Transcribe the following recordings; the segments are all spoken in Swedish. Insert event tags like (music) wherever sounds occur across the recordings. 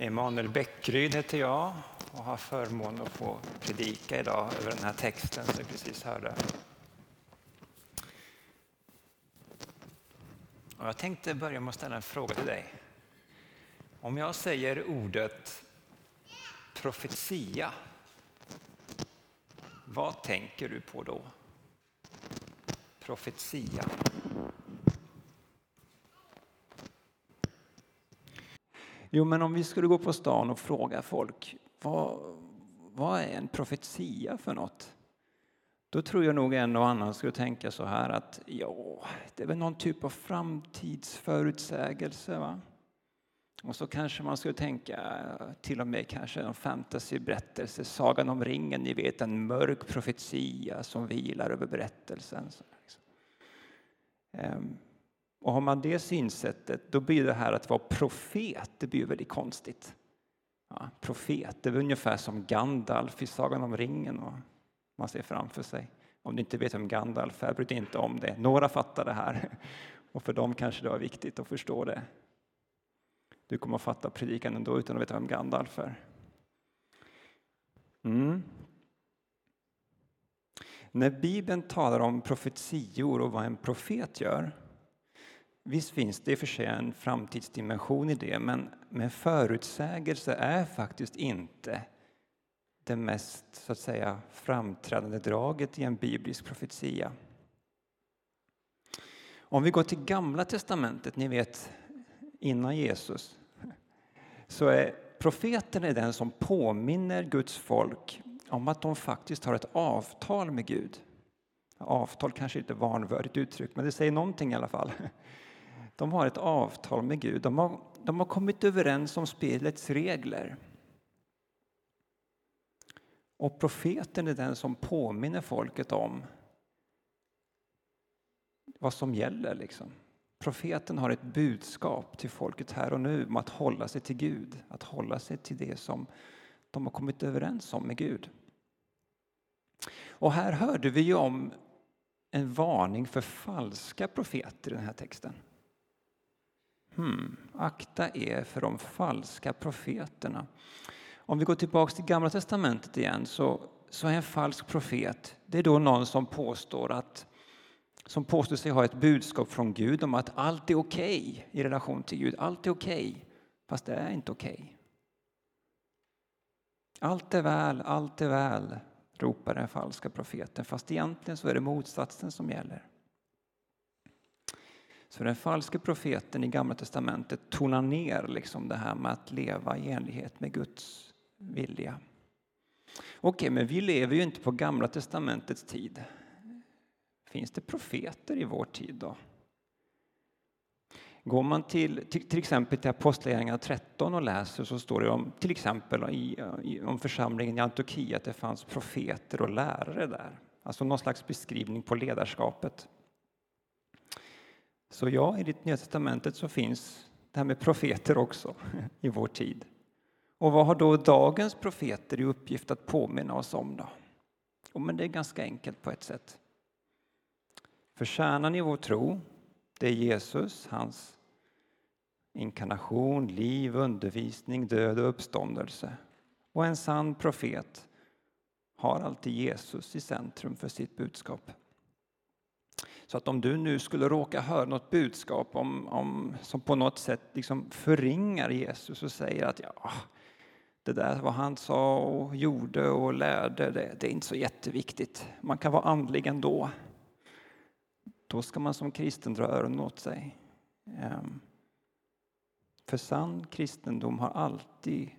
Emanuel Bäckryd heter jag och har förmånen att få predika idag över den här texten som vi precis hörde. Och jag tänkte börja med att ställa en fråga till dig. Om jag säger ordet profetia, vad tänker du på då? Profetia. Jo, men om vi skulle gå på stan och fråga folk vad, vad är en profetia för något? Då tror jag nog en och annan skulle tänka så här att ja, det är väl någon typ av framtidsförutsägelse. Va? Och så kanske man skulle tänka till och med kanske en fantasyberättelse, Sagan om ringen, ni vet en mörk profetia som vilar över berättelsen. Liksom. Ehm, och har man det synsättet, då blir det här att vara profet, det blir väldigt konstigt. Ja, profet, det är ungefär som Gandalf i Sagan om ringen. Och man ser framför sig. Om du inte vet vem Gandalf är, bry dig inte om det. Några fattar det här. (laughs) Och för dem kanske det var viktigt att förstå det. Du kommer att fatta predikan ändå utan att veta vem Gandalf är. Mm. När Bibeln talar om profetior och vad en profet gör Visst finns det i och för sig en framtidsdimension i det, men, men förutsägelse är faktiskt inte det mest så att säga, framträdande draget i en biblisk profetia. Om vi går till Gamla testamentet, ni vet innan Jesus, så är profeten är den som påminner Guds folk om att de faktiskt har ett avtal med Gud. Avtal kanske inte är vanvördigt uttryck, men det säger någonting i alla fall. De har ett avtal med Gud. De har, de har kommit överens om spelets regler. Och profeten är den som påminner folket om vad som gäller. Liksom. Profeten har ett budskap till folket här och nu om att hålla sig till Gud, att hålla sig till det som de har kommit överens om med Gud. Och här hörde vi ju om en varning för falska profeter i den här texten. Hmm, akta er för de falska profeterna. Om vi går tillbaka till Gamla testamentet igen så, så är en falsk profet det är då någon som påstår, att, som påstår sig ha ett budskap från Gud om att allt är okej okay i relation till Gud. Allt är okej, okay, fast det är inte okej. Okay. Allt är väl, allt är väl, ropar den falska profeten, fast egentligen så är det motsatsen som gäller. Så den falske profeten i Gamla testamentet tonar ner liksom det här med att leva i enlighet med Guds vilja. Okej, men vi lever ju inte på Gamla testamentets tid. Finns det profeter i vår tid då? Går man till, till, till exempel till Apostlagärningarna 13 och läser så står det om till exempel i, i, om församlingen i Antiochia att det fanns profeter och lärare där. Alltså någon slags beskrivning på ledarskapet. Så ja, i det Nya testamentet så finns det här med profeter också (laughs) i vår tid. Och vad har då dagens profeter i uppgift att påminna oss om då? Jo, men det är ganska enkelt på ett sätt. För kärnan i vår tro, det är Jesus, hans inkarnation, liv, undervisning, död och uppståndelse. Och en sann profet har alltid Jesus i centrum för sitt budskap. Så att om du nu skulle råka höra något budskap om, om, som på något sätt liksom förringar Jesus och säger att ja, det där vad han sa och gjorde och lärde, det, det är inte så jätteviktigt. Man kan vara andlig ändå. Då ska man som kristen dra öronen åt sig. Ehm, för sann kristendom har alltid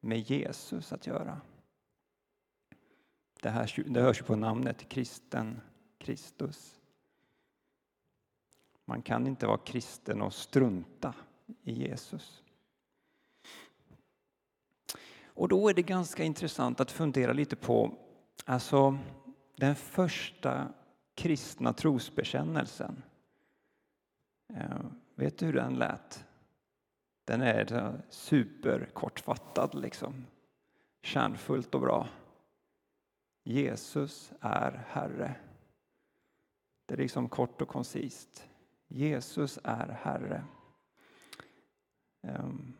med Jesus att göra. Det, här, det hörs på namnet kristen, Kristus. Man kan inte vara kristen och strunta i Jesus. Och då är det ganska intressant att fundera lite på alltså, den första kristna trosbekännelsen. Eh, vet du hur den lät? Den är superkortfattad, liksom. kärnfullt och bra. Jesus är Herre. Det är liksom kort och koncist. Jesus är Herre. Ehm,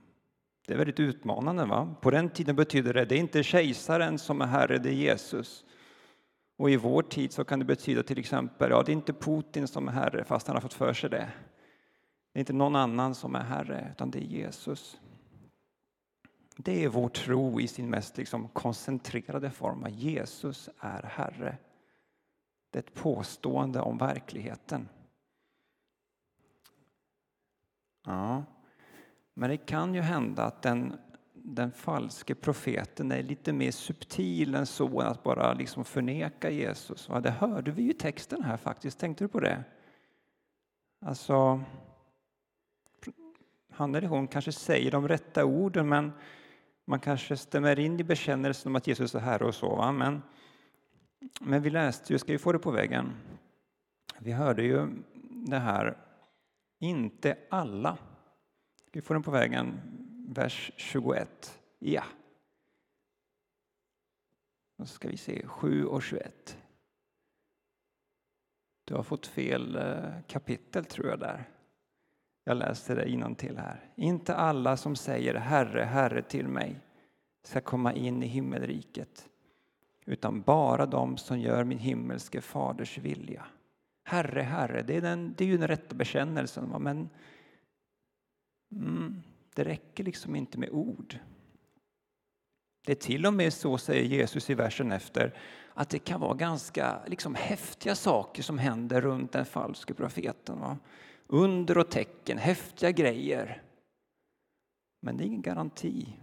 det är väldigt utmanande. Va? På den tiden betyder det det är inte kejsaren som är herre, det är Jesus. Och i vår tid så kan det betyda till exempel, ja det är inte Putin som är herre fast han har fått för sig det. Det är inte någon annan som är herre, utan det är Jesus. Det är vår tro i sin mest liksom koncentrerade form, att Jesus är Herre. Det är ett påstående om verkligheten. Ja, men det kan ju hända att den, den falske profeten är lite mer subtil än så, att bara liksom förneka Jesus. Ja, det hörde vi ju i texten här faktiskt, tänkte du på det? Alltså, han eller hon kanske säger de rätta orden, men man kanske stämmer in i bekännelsen om att Jesus är Herre och så. Va? Men, men vi läste ju, ska vi få det på väggen? Vi hörde ju det här, inte alla. Vi får den på vägen? Vers 21. Ja. Då ska vi se, 7 och 21. Du har fått fel eh, kapitel tror jag där. Jag läser det till här. Inte alla som säger Herre, Herre till mig ska komma in i himmelriket utan bara de som gör min himmelske faders vilja. Herre, Herre, det är, den, det är ju den rätta bekännelsen, men mm, det räcker liksom inte med ord. Det är till och med så, säger Jesus i versen efter, att det kan vara ganska liksom, häftiga saker som händer runt den falske profeten. Va? Under och tecken, häftiga grejer. Men det är ingen garanti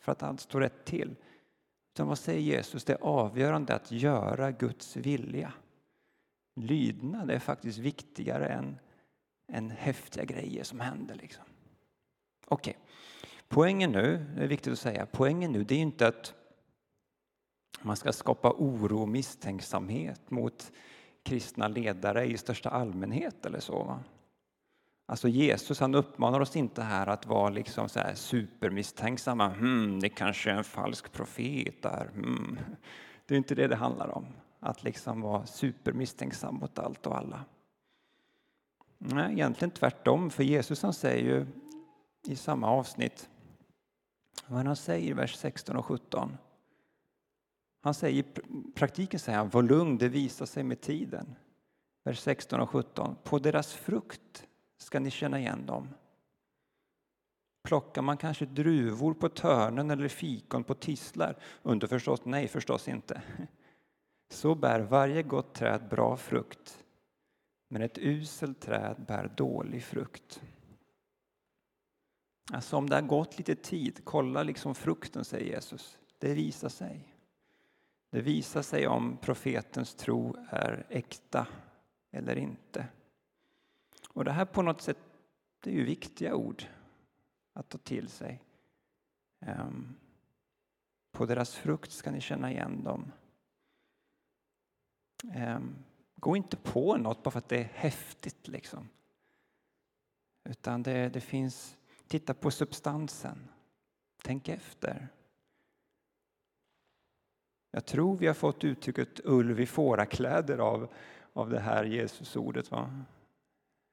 för att allt står rätt till. Utan vad säger Jesus? Det är avgörande att göra Guds vilja. Lydnad är faktiskt viktigare än, än häftiga grejer som händer. Liksom. Okej, okay. poängen nu, det är viktigt att säga, poängen nu det är inte att man ska skapa oro och misstänksamhet mot kristna ledare i största allmänhet eller så. Va? Alltså Jesus han uppmanar oss inte här att vara liksom så här supermisstänksamma. Hmm, det kanske är en falsk profet där. Hmm. Det är inte det det handlar om. Att liksom vara supermisstänksam mot allt och alla. Nej, egentligen tvärtom, för Jesus han säger ju i samma avsnitt vad han säger i vers 16 och 17. Han säger, I praktiken säger han, var lugn, det visar sig med tiden. Vers 16 och 17. På deras frukt ska ni känna igen dem. Plockar man kanske druvor på törnen eller fikon på tistlar? Underförstått nej, förstås inte. Så bär varje gott träd bra frukt, men ett uselt träd bär dålig frukt. Alltså om det har gått lite tid, kolla liksom frukten, säger Jesus. Det visar sig. Det visar sig om profetens tro är äkta eller inte. Och det här på något sätt, det är ju viktiga ord att ta till sig. Ehm, på deras frukt ska ni känna igen dem. Ehm, gå inte på något bara för att det är häftigt liksom. Utan det, det finns, titta på substansen. Tänk efter. Jag tror vi har fått uttrycket ulv i fårakläder av, av det här Jesusordet. Va?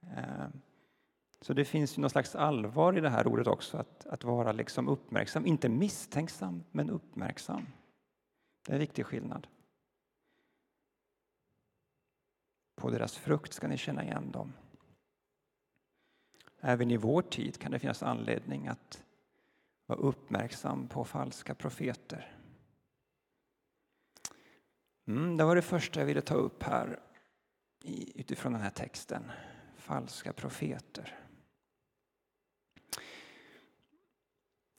Ehm, så det finns ju någon slags allvar i det här ordet också, att, att vara liksom uppmärksam. Inte misstänksam, men uppmärksam. Det är en viktig skillnad. På deras frukt ska ni känna igen dem. Även i vår tid kan det finnas anledning att vara uppmärksam på falska profeter. Mm, det var det första jag ville ta upp här utifrån den här texten falska profeter.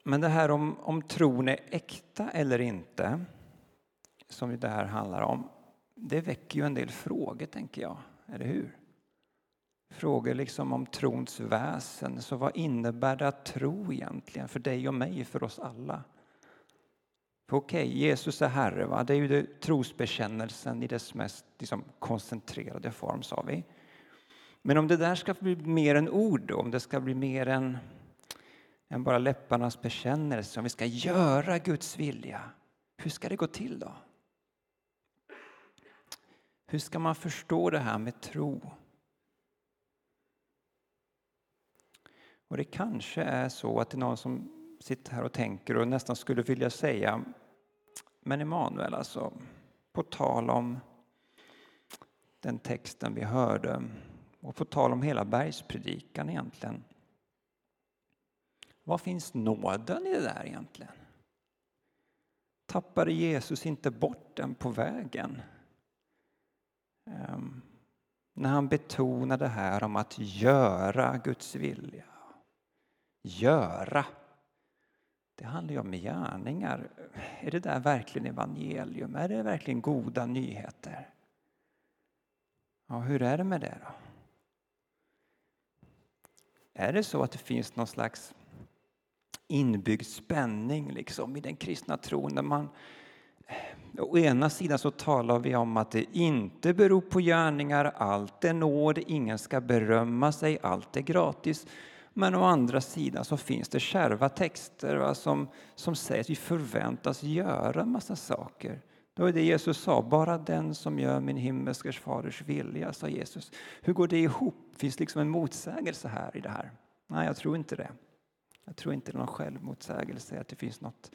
Men det här om, om tron är äkta eller inte, som det här handlar om, det väcker ju en del frågor, tänker jag. Eller hur? Frågor liksom om trons väsen. Så vad innebär det att tro egentligen för dig och mig, för oss alla? Okej, okay, Jesus är Herre, va? det är ju det, trosbekännelsen i dess mest liksom, koncentrerade form, sa vi. Men om det där ska bli mer än ord, om det ska bli mer än, än bara läpparnas bekännelse, om vi ska göra Guds vilja, hur ska det gå till då? Hur ska man förstå det här med tro? Och det kanske är så att det är någon som sitter här och tänker och nästan skulle vilja säga Men Emanuel, alltså, på tal om den texten vi hörde och på tal om hela bergspredikan egentligen. Var finns nåden i det där egentligen? Tappade Jesus inte bort den på vägen? Ehm, när han betonar det här om att göra Guds vilja. Göra. Det handlar ju om gärningar. Är det där verkligen evangelium? Är det verkligen goda nyheter? Ja, hur är det med det då? Är det så att det finns någon slags inbyggd spänning liksom i den kristna tron när man Å ena sidan så talar vi om att det inte beror på gärningar, allt är nåd, ingen ska berömma sig, allt är gratis. Men å andra sidan så finns det kärva texter va, som, som säger att vi förväntas göra en massa saker. Det var det Jesus sa, bara den som gör min himmelske faders vilja, sa Jesus. Hur går det ihop? Finns det liksom en motsägelse här i det här? Nej, jag tror inte det. Jag tror inte det är någon självmotsägelse, att det finns något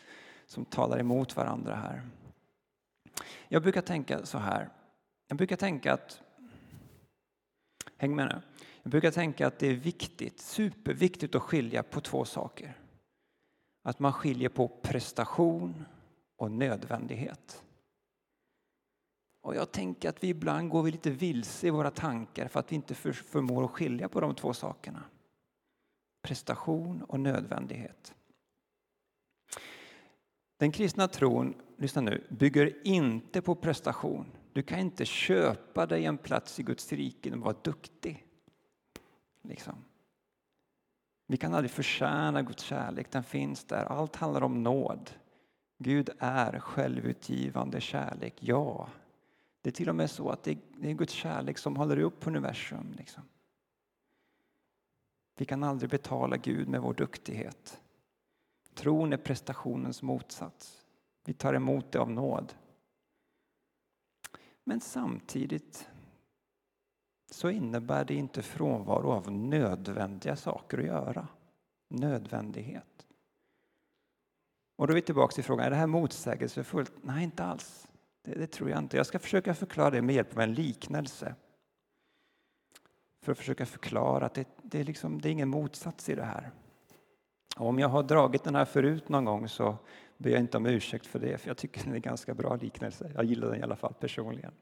som talar emot varandra här. Jag brukar tänka så här. Jag brukar tänka att, häng med nu. Jag brukar tänka att det är viktigt, superviktigt att skilja på två saker. Att man skiljer på prestation och nödvändighet. Och jag tänker att vi ibland går vi lite vilse i våra tankar för att vi inte förmår att skilja på de två sakerna. Prestation och nödvändighet. Den kristna tron, lyssna nu, bygger inte på prestation. Du kan inte köpa dig en plats i Guds rike genom att vara duktig. Liksom. Vi kan aldrig förtjäna Guds kärlek, den finns där. Allt handlar om nåd. Gud är självutgivande kärlek, ja. Det är till och med så att det är Guds kärlek som håller upp universum. Liksom. Vi kan aldrig betala Gud med vår duktighet. Tron är prestationens motsats. Vi tar emot det av nåd. Men samtidigt så innebär det inte frånvaro av nödvändiga saker att göra. Nödvändighet. Och då är vi tillbaka till frågan, är det här motsägelsefullt? Nej, inte alls. Det, det, tror jag inte. Jag ska försöka förklara det med hjälp av en liknelse. För att försöka förklara att det, det, är, liksom, det är ingen motsats i det här. Och om jag har dragit den här förut någon gång så ber jag inte om ursäkt för det, för jag tycker den är en ganska bra liknelse. Jag gillar den i alla fall personligen.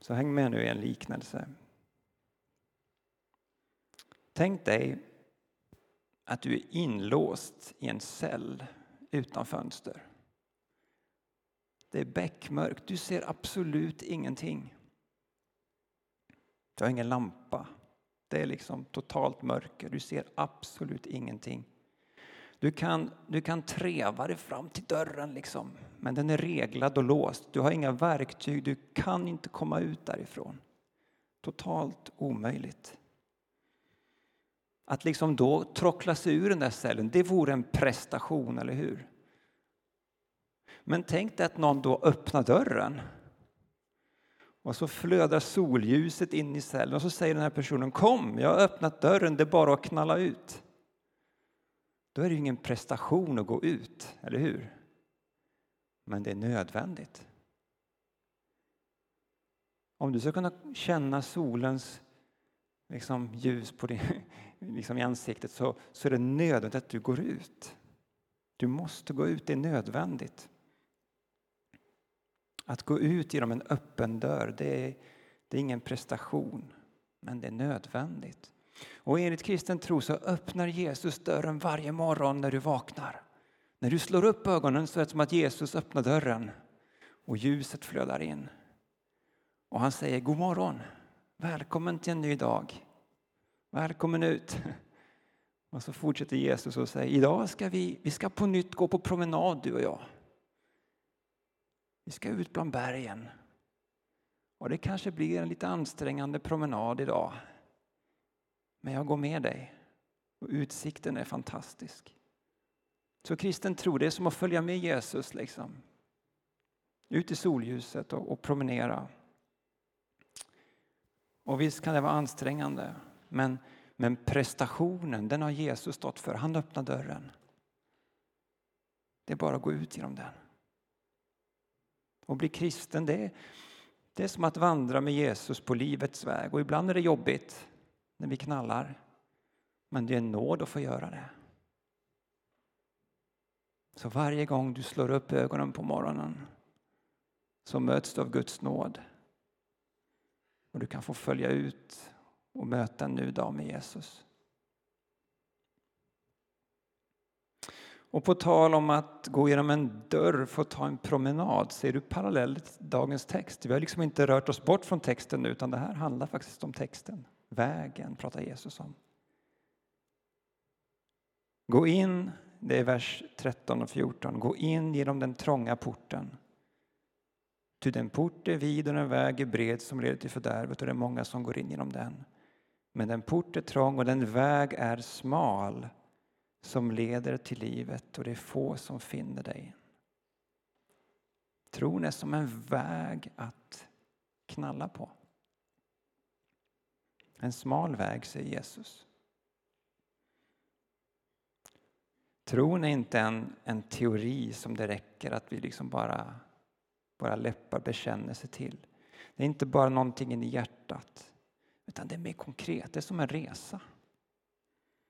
Så häng med nu i en liknelse. Tänk dig att du är inlåst i en cell utan fönster. Det är beckmörkt, du ser absolut ingenting. Du har ingen lampa. Det är liksom totalt mörker, du ser absolut ingenting. Du kan, du kan treva dig fram till dörren, liksom, men den är reglad och låst. Du har inga verktyg, du kan inte komma ut därifrån. Totalt omöjligt. Att liksom då trockla sig ur den där cellen, det vore en prestation, eller hur? Men tänk dig att någon då öppnar dörren och så flödar solljuset in i cellen och så säger den här personen Kom, jag har öppnat dörren, det är bara att knalla ut. Då är det ju ingen prestation att gå ut, eller hur? Men det är nödvändigt. Om du ska kunna känna solens liksom, ljus på din, (laughs) liksom i ansiktet så, så är det nödvändigt att du går ut. Du måste gå ut, det är nödvändigt. Att gå ut genom en öppen dörr, det är, det är ingen prestation, men det är nödvändigt. Och enligt kristen tro så öppnar Jesus dörren varje morgon när du vaknar. När du slår upp ögonen så är det som att Jesus öppnar dörren och ljuset flödar in. Och han säger god morgon, välkommen till en ny dag. Välkommen ut. (laughs) Och så fortsätter Jesus och säger idag ska vi, vi ska på nytt gå på promenad du och jag. Vi ska ut bland bergen. Och det kanske blir en lite ansträngande promenad idag. Men jag går med dig. Och utsikten är fantastisk. Så kristen tro, det är som att följa med Jesus. liksom. Ut i solljuset och, och promenera. Och visst kan det vara ansträngande, men, men prestationen, den har Jesus stått för. Han öppnar dörren. Det är bara att gå ut genom den. Och bli kristen, det är, det är som att vandra med Jesus på livets väg. Och ibland är det jobbigt när vi knallar. Men det är en nåd att få göra det. Så varje gång du slår upp ögonen på morgonen så möts du av Guds nåd. Och du kan få följa ut och möta en ny dag med Jesus. Och på tal om att gå genom en dörr, för att ta en promenad, ser du parallellt till dagens text? Vi har liksom inte rört oss bort från texten nu, utan det här handlar faktiskt om texten. Vägen pratar Jesus om. Gå in, det är vers 13 och 14, gå in genom den trånga porten. Ty den port är vid och den väg är bred som leder till fördärvet och det är många som går in genom den. Men den port är trång och den väg är smal som leder till livet och det är få som finner dig. Tron är som en väg att knalla på. En smal väg, säger Jesus. Tron är inte en, en teori som det räcker att vi liksom bara våra läppar bekänner sig till. Det är inte bara någonting i hjärtat, utan det är mer konkret. Det är som en resa.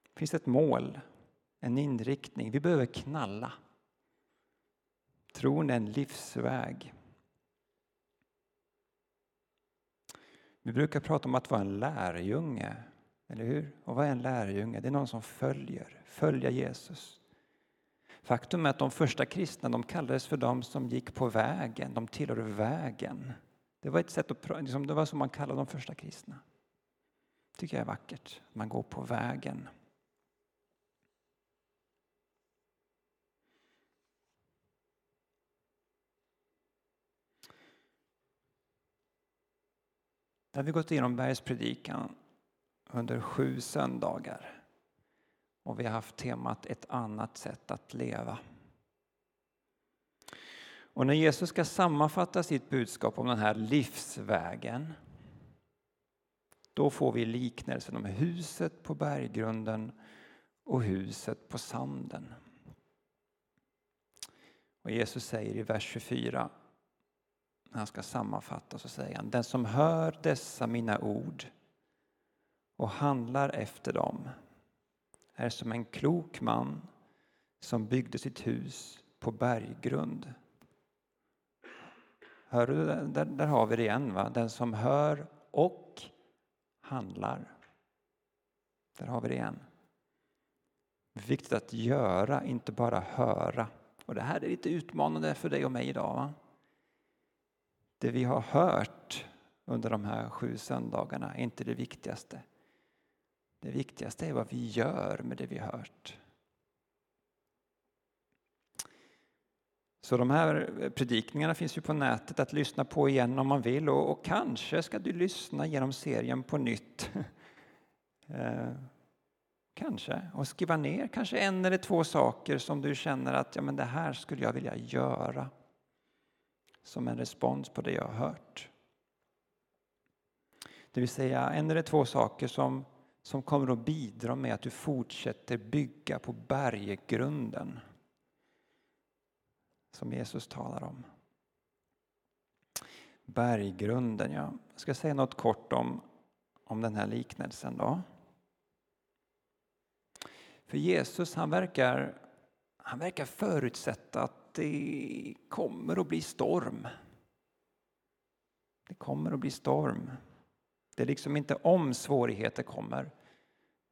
Det finns ett mål, en inriktning. Vi behöver knalla. Tron är en livsväg. Vi brukar prata om att vara en lärjunge, eller hur? Och vad är en lärjunge? Det är någon som följer, följa Jesus. Faktum är att de första kristna de kallades för de som gick på vägen, de tillhörde vägen. Det var ett sätt att, liksom, det var som man kallade de första kristna. Det tycker jag är vackert, man går på vägen. Där har vi gått igenom bergspredikan under sju söndagar. Och vi har haft temat ett annat sätt att leva. Och när Jesus ska sammanfatta sitt budskap om den här livsvägen då får vi liknelsen om huset på berggrunden och huset på sanden. Och Jesus säger i vers 24 när han ska sammanfatta så säger han Den som hör dessa mina ord och handlar efter dem är som en klok man som byggde sitt hus på berggrund. Hör du, där, där har vi det igen. Va? Den som hör och handlar. Där har vi det igen. Viktigt att göra, inte bara höra. Och Det här är lite utmanande för dig och mig idag. Va? Det vi har hört under de här sju söndagarna är inte det viktigaste. Det viktigaste är vad vi gör med det vi har hört. Så de här predikningarna finns ju på nätet att lyssna på igen om man vill och, och kanske ska du lyssna genom serien på nytt. (laughs) eh, kanske. Och skriva ner kanske en eller två saker som du känner att ja, men det här skulle jag vilja göra som en respons på det jag har hört. Det vill säga en eller två saker som som kommer att bidra med att du fortsätter bygga på berggrunden som Jesus talar om. Berggrunden, ja. Jag ska säga något kort om, om den här liknelsen. Då. För Jesus han verkar, han verkar förutsätta att det kommer att bli storm. Det kommer att bli storm. Det är liksom inte om svårigheter kommer,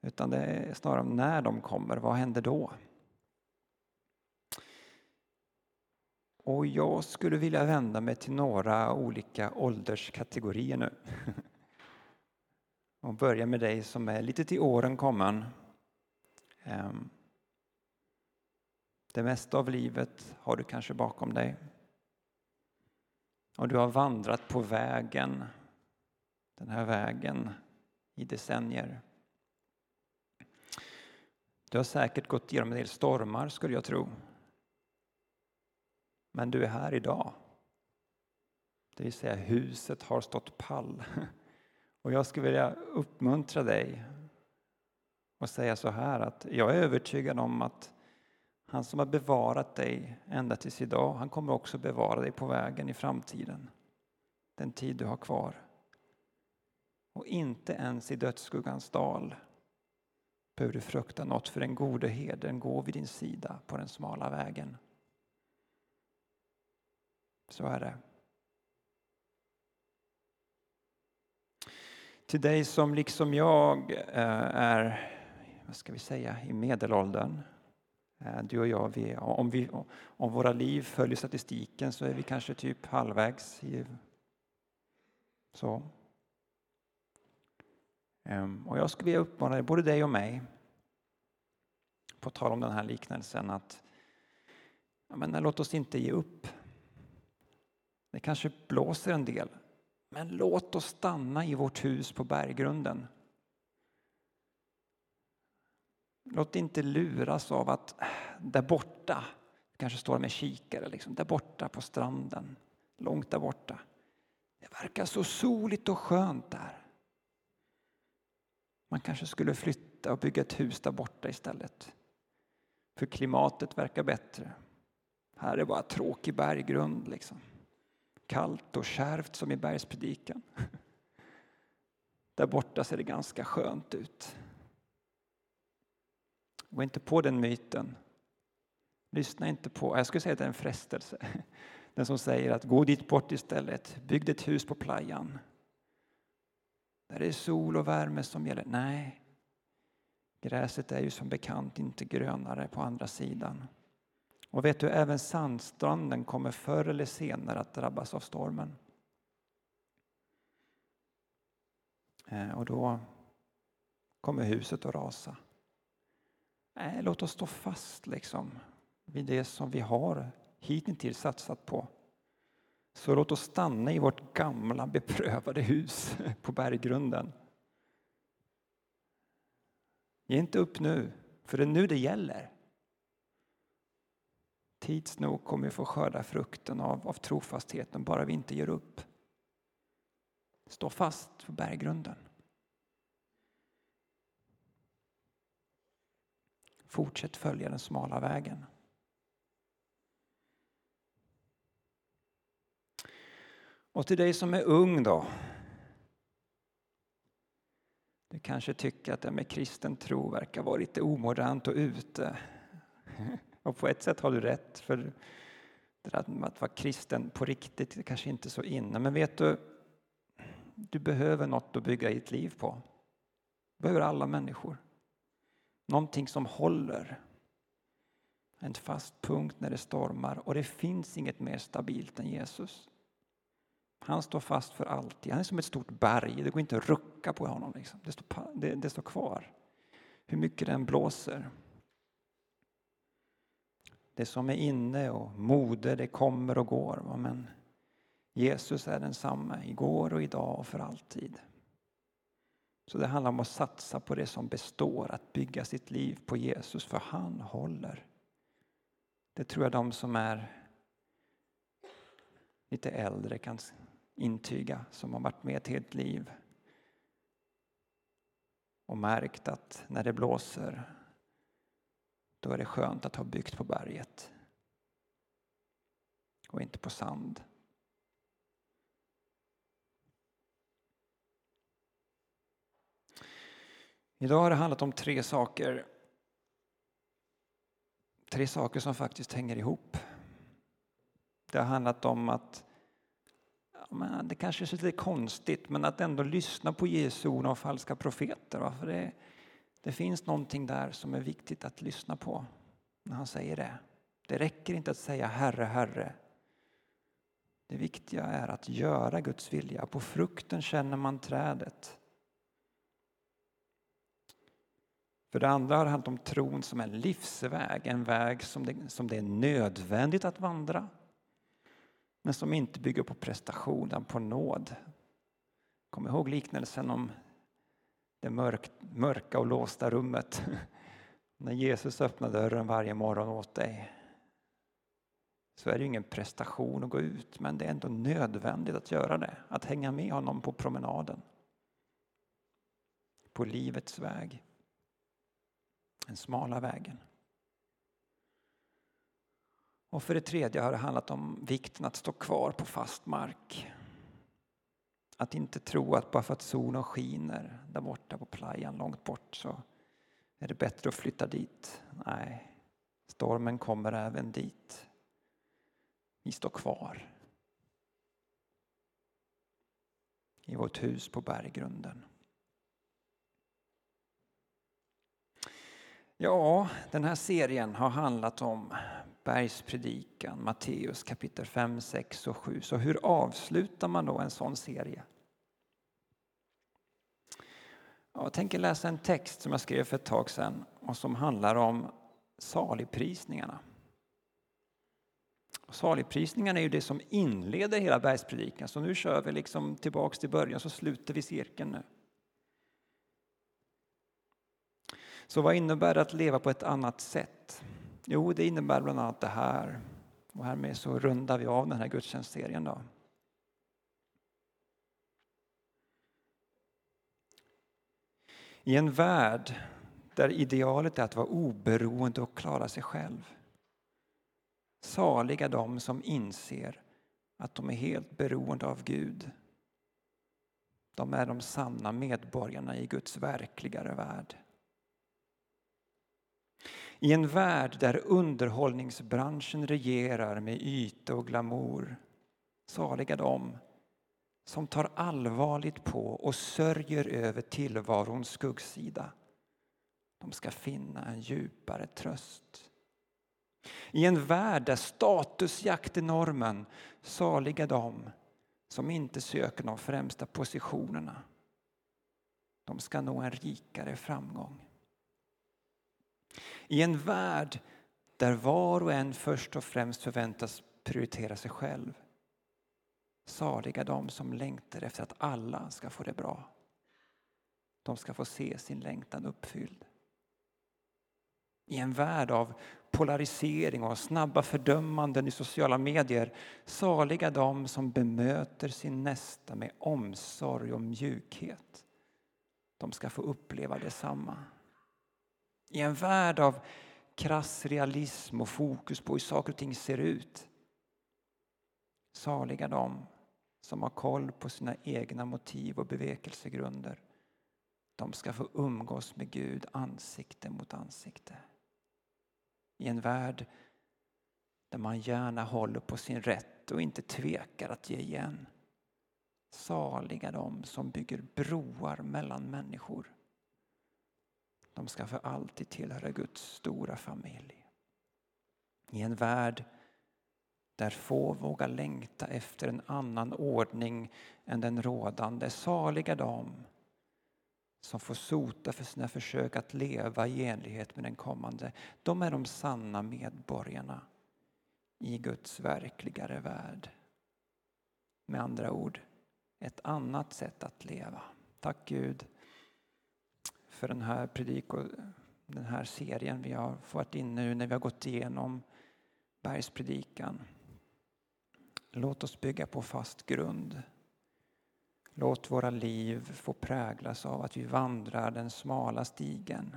utan det är snarare när de kommer, vad händer då? Och jag skulle vilja vända mig till några olika ålderskategorier nu. (laughs) Och börja med dig som är lite till åren kommen. Ehm, det mesta av livet har du kanske bakom dig. Och du har vandrat på vägen, den här vägen i decennier. Du har säkert gått igenom en del stormar skulle jag tro. Men du är här idag. Det vill säga huset har stått pall. (laughs) Och jag skulle vilja uppmuntra dig och säga så här att jag är övertygad om att, han som har bevarat dig ända tills idag, han kommer också bevara dig på vägen i framtiden. Den tid du har kvar. Och inte ens i dödsskuggans dal behöver du frukta något för den gode herden går vid din sida på den smala vägen. Så är det. Till dig som liksom jag eh, är, vad ska vi säga, i medelåldern. Eh, du och jag, vi, om, vi, om våra liv följer statistiken så är vi kanske typ halvvägs. I, så. Ehm, och jag skulle vilja uppmana både dig och mig, på tal om den här liknelsen, att ja, men låt oss inte ge upp. Det kanske blåser en del, men låt oss stanna i vårt hus på berggrunden. Låt inte luras av att äh, där borta, kanske står med kikare, liksom, där borta på stranden, långt där borta. Det verkar så soligt och skönt där. Man kanske skulle flytta och bygga ett hus där borta istället. För klimatet verkar bättre. Här är bara tråkig berggrund. Liksom. Kallt och kärvt som i bergspredikan. (laughs) Där borta ser det ganska skönt ut. Gå inte på den myten. Lyssna inte på, jag skulle säga att det är en frestelse. (laughs) Den som säger att gå dit bort istället, bygg ett hus på playan. Där det är sol och värme som gäller. Nej, gräset är ju som bekant inte grönare på andra sidan. Och vet du, även sandstranden kommer förr eller senare att drabbas av stormen. Eh, och då kommer huset att rasa. Nej, låt oss stå fast liksom vid det som vi har hittills satsat på. Så låt oss stanna i vårt gamla beprövade hus (laughs) på berggrunden. Ge inte upp nu, för det är nu det gäller. Tids nog kommer vi få skörda frukten av, av trofastheten, bara vi inte ger upp. Stå fast på berggrunden. Fortsätt följa den smala vägen. Och till dig som är ung då. Du kanske tycker att det med kristen tro verkar vara lite omodernt och ute. (laughs) Och på ett sätt har du rätt, för det där med att vara kristen på riktigt är kanske inte så inne. Men vet du, du behöver något att bygga ditt liv på. Du behöver alla människor. Någonting som håller. En fast punkt när det stormar och det finns inget mer stabilt än Jesus. Han står fast för alltid. Han är som ett stort berg. Det går inte att rucka på honom. Liksom. Det, står, det, det står kvar. Hur mycket den blåser. Det som är inne och mode, det kommer och går. Men Jesus är densamme igår och idag och för alltid. Så det handlar om att satsa på det som består, att bygga sitt liv på Jesus, för han håller. Det tror jag de som är lite äldre kan intyga, som har varit med ett helt liv och märkt att när det blåser då är det skönt att ha byggt på berget och inte på sand. Idag har det handlat om tre saker. Tre saker som faktiskt hänger ihop. Det har handlat om att det kanske är lite konstigt, men att ändå lyssna på Jesu ord om falska profeter. För det, det finns någonting där som är viktigt att lyssna på när han säger det. Det räcker inte att säga Herre, Herre. Det viktiga är att göra Guds vilja. På frukten känner man trädet. För det andra har det handlat om tron som en livsväg, en väg som det, som det är nödvändigt att vandra men som inte bygger på prestation utan på nåd. Kom ihåg liknelsen om det mörk, mörka och låsta rummet. (laughs) När Jesus öppnar dörren varje morgon åt dig så är det ingen prestation att gå ut, men det är ändå nödvändigt att göra det. Att hänga med honom på promenaden. På livets väg. Den smala vägen. Och för det tredje har det handlat om vikten att stå kvar på fast mark. Att inte tro att bara för att solen skiner där borta på playan långt bort så är det bättre att flytta dit. Nej, stormen kommer även dit. Vi står kvar i vårt hus på berggrunden. Ja, den här serien har handlat om Bergspredikan, Matteus kapitel 5, 6 och 7. Så hur avslutar man då en sån serie? Jag tänker läsa en text som jag skrev för ett tag sedan och som handlar om saligprisningarna. Saligprisningarna är ju det som inleder hela bergspredikan, så nu kör vi liksom tillbaks till början så sluter vi cirkeln nu. Så vad innebär det att leva på ett annat sätt? Jo, det innebär bland annat det här. Och härmed så rundar vi av den här gudstjänstserien. Då. I en värld där idealet är att vara oberoende och klara sig själv. Saliga de som inser att de är helt beroende av Gud. De är de sanna medborgarna i Guds verkligare värld. I en värld där underhållningsbranschen regerar med yta och glamour, saliga de som tar allvarligt på och sörjer över tillvarons skuggsida. De ska finna en djupare tröst. I en värld där statusjakt är normen, saliga de som inte söker de främsta positionerna. De ska nå en rikare framgång. I en värld där var och en först och främst förväntas prioritera sig själv. Saliga de som längtar efter att alla ska få det bra. De ska få se sin längtan uppfylld. I en värld av polarisering och snabba fördömanden i sociala medier saliga de som bemöter sin nästa med omsorg och mjukhet. De ska få uppleva detsamma. I en värld av krass realism och fokus på hur saker och ting ser ut. Saliga de som har koll på sina egna motiv och bevekelsegrunder. De ska få umgås med Gud ansikte mot ansikte. I en värld där man gärna håller på sin rätt och inte tvekar att ge igen. Saliga de som bygger broar mellan människor. De ska för alltid tillhöra Guds stora familj. I en värld där få vågar längta efter en annan ordning än den rådande. Saliga de som får sota för sina försök att leva i enlighet med den kommande. De är de sanna medborgarna i Guds verkligare värld. Med andra ord, ett annat sätt att leva. Tack Gud för den här prediko, den här serien vi har varit inne nu när vi har gått igenom bergspredikan. Låt oss bygga på fast grund. Låt våra liv få präglas av att vi vandrar den smala stigen.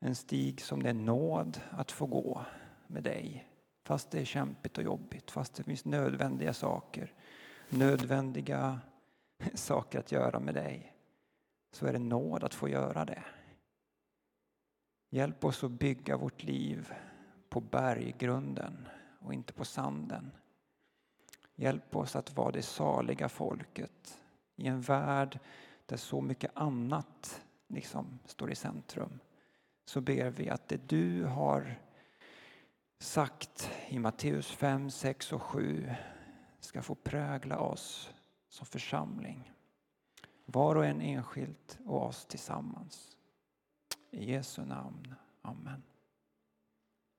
En stig som det är nåd att få gå med dig. Fast det är kämpigt och jobbigt, fast det finns nödvändiga saker. Nödvändiga (laughs) saker att göra med dig så är det nåd att få göra det. Hjälp oss att bygga vårt liv på berggrunden och inte på sanden. Hjälp oss att vara det saliga folket i en värld där så mycket annat liksom står i centrum. Så ber vi att det du har sagt i Matteus 5, 6 och 7 ska få prägla oss som församling. Var och en enskilt och oss tillsammans. I Jesu namn. Amen.